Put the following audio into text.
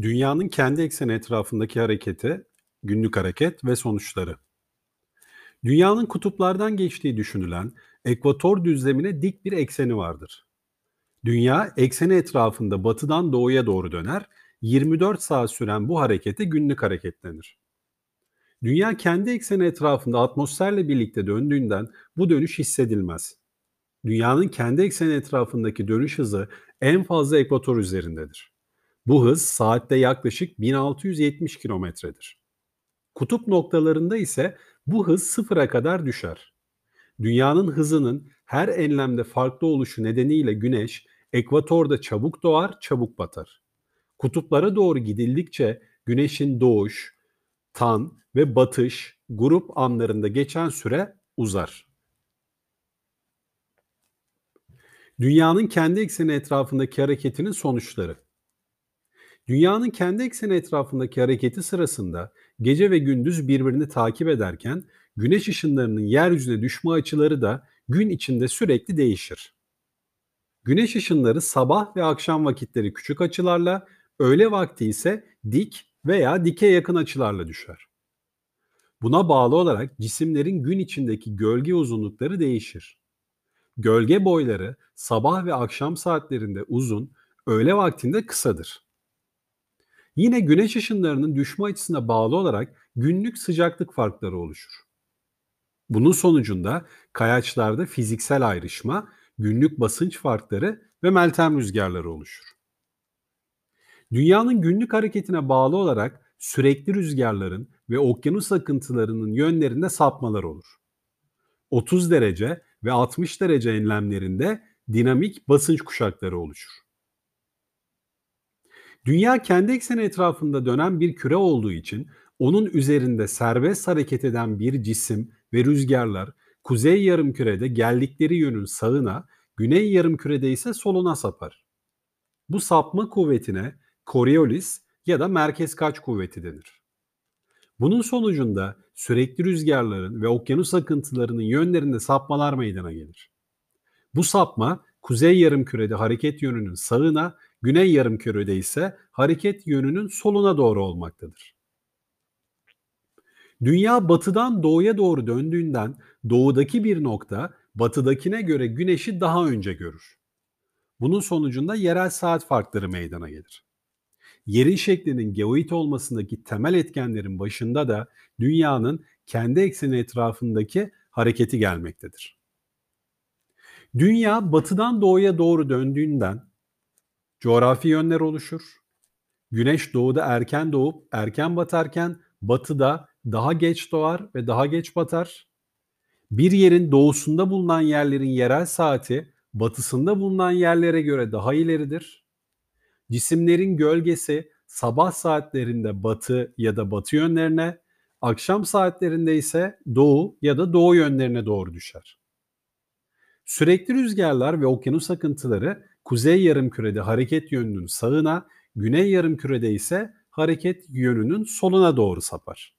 Dünyanın kendi ekseni etrafındaki hareketi, günlük hareket ve sonuçları. Dünyanın kutuplardan geçtiği düşünülen ekvator düzlemine dik bir ekseni vardır. Dünya ekseni etrafında batıdan doğuya doğru döner, 24 saat süren bu harekete günlük hareket denir. Dünya kendi ekseni etrafında atmosferle birlikte döndüğünden bu dönüş hissedilmez. Dünyanın kendi ekseni etrafındaki dönüş hızı en fazla ekvator üzerindedir. Bu hız saatte yaklaşık 1670 kilometredir. Kutup noktalarında ise bu hız sıfıra kadar düşer. Dünyanın hızının her enlemde farklı oluşu nedeniyle güneş ekvatorda çabuk doğar, çabuk batar. Kutuplara doğru gidildikçe güneşin doğuş, tan ve batış grup anlarında geçen süre uzar. Dünyanın kendi ekseni etrafındaki hareketinin sonuçları Dünyanın kendi ekseni etrafındaki hareketi sırasında gece ve gündüz birbirini takip ederken güneş ışınlarının yeryüzüne düşme açıları da gün içinde sürekli değişir. Güneş ışınları sabah ve akşam vakitleri küçük açılarla, öğle vakti ise dik veya dike yakın açılarla düşer. Buna bağlı olarak cisimlerin gün içindeki gölge uzunlukları değişir. Gölge boyları sabah ve akşam saatlerinde uzun, öğle vaktinde kısadır. Yine güneş ışınlarının düşme açısına bağlı olarak günlük sıcaklık farkları oluşur. Bunun sonucunda kayaçlarda fiziksel ayrışma, günlük basınç farkları ve meltem rüzgarları oluşur. Dünyanın günlük hareketine bağlı olarak sürekli rüzgarların ve okyanus akıntılarının yönlerinde sapmalar olur. 30 derece ve 60 derece enlemlerinde dinamik basınç kuşakları oluşur. Dünya kendi ekseni etrafında dönen bir küre olduğu için onun üzerinde serbest hareket eden bir cisim ve rüzgarlar kuzey yarımkürede geldikleri yönün sağına, güney yarımkürede ise soluna sapar. Bu sapma kuvvetine Coriolis ya da merkez kaç kuvveti denir. Bunun sonucunda sürekli rüzgarların ve okyanus akıntılarının yönlerinde sapmalar meydana gelir. Bu sapma kuzey yarımkürede hareket yönünün sağına, güney yarımkürede ise hareket yönünün soluna doğru olmaktadır. Dünya batıdan doğuya doğru döndüğünden doğudaki bir nokta batıdakine göre güneşi daha önce görür. Bunun sonucunda yerel saat farkları meydana gelir. Yerin şeklinin geoid olmasındaki temel etkenlerin başında da dünyanın kendi ekseni etrafındaki hareketi gelmektedir. Dünya batıdan doğuya doğru döndüğünden coğrafi yönler oluşur. Güneş doğuda erken doğup erken batarken batıda daha geç doğar ve daha geç batar. Bir yerin doğusunda bulunan yerlerin yerel saati batısında bulunan yerlere göre daha ileridir. Cisimlerin gölgesi sabah saatlerinde batı ya da batı yönlerine, akşam saatlerinde ise doğu ya da doğu yönlerine doğru düşer. Sürekli rüzgarlar ve okyanus akıntıları kuzey yarımkürede hareket yönünün sağına, güney yarımkürede ise hareket yönünün soluna doğru sapar.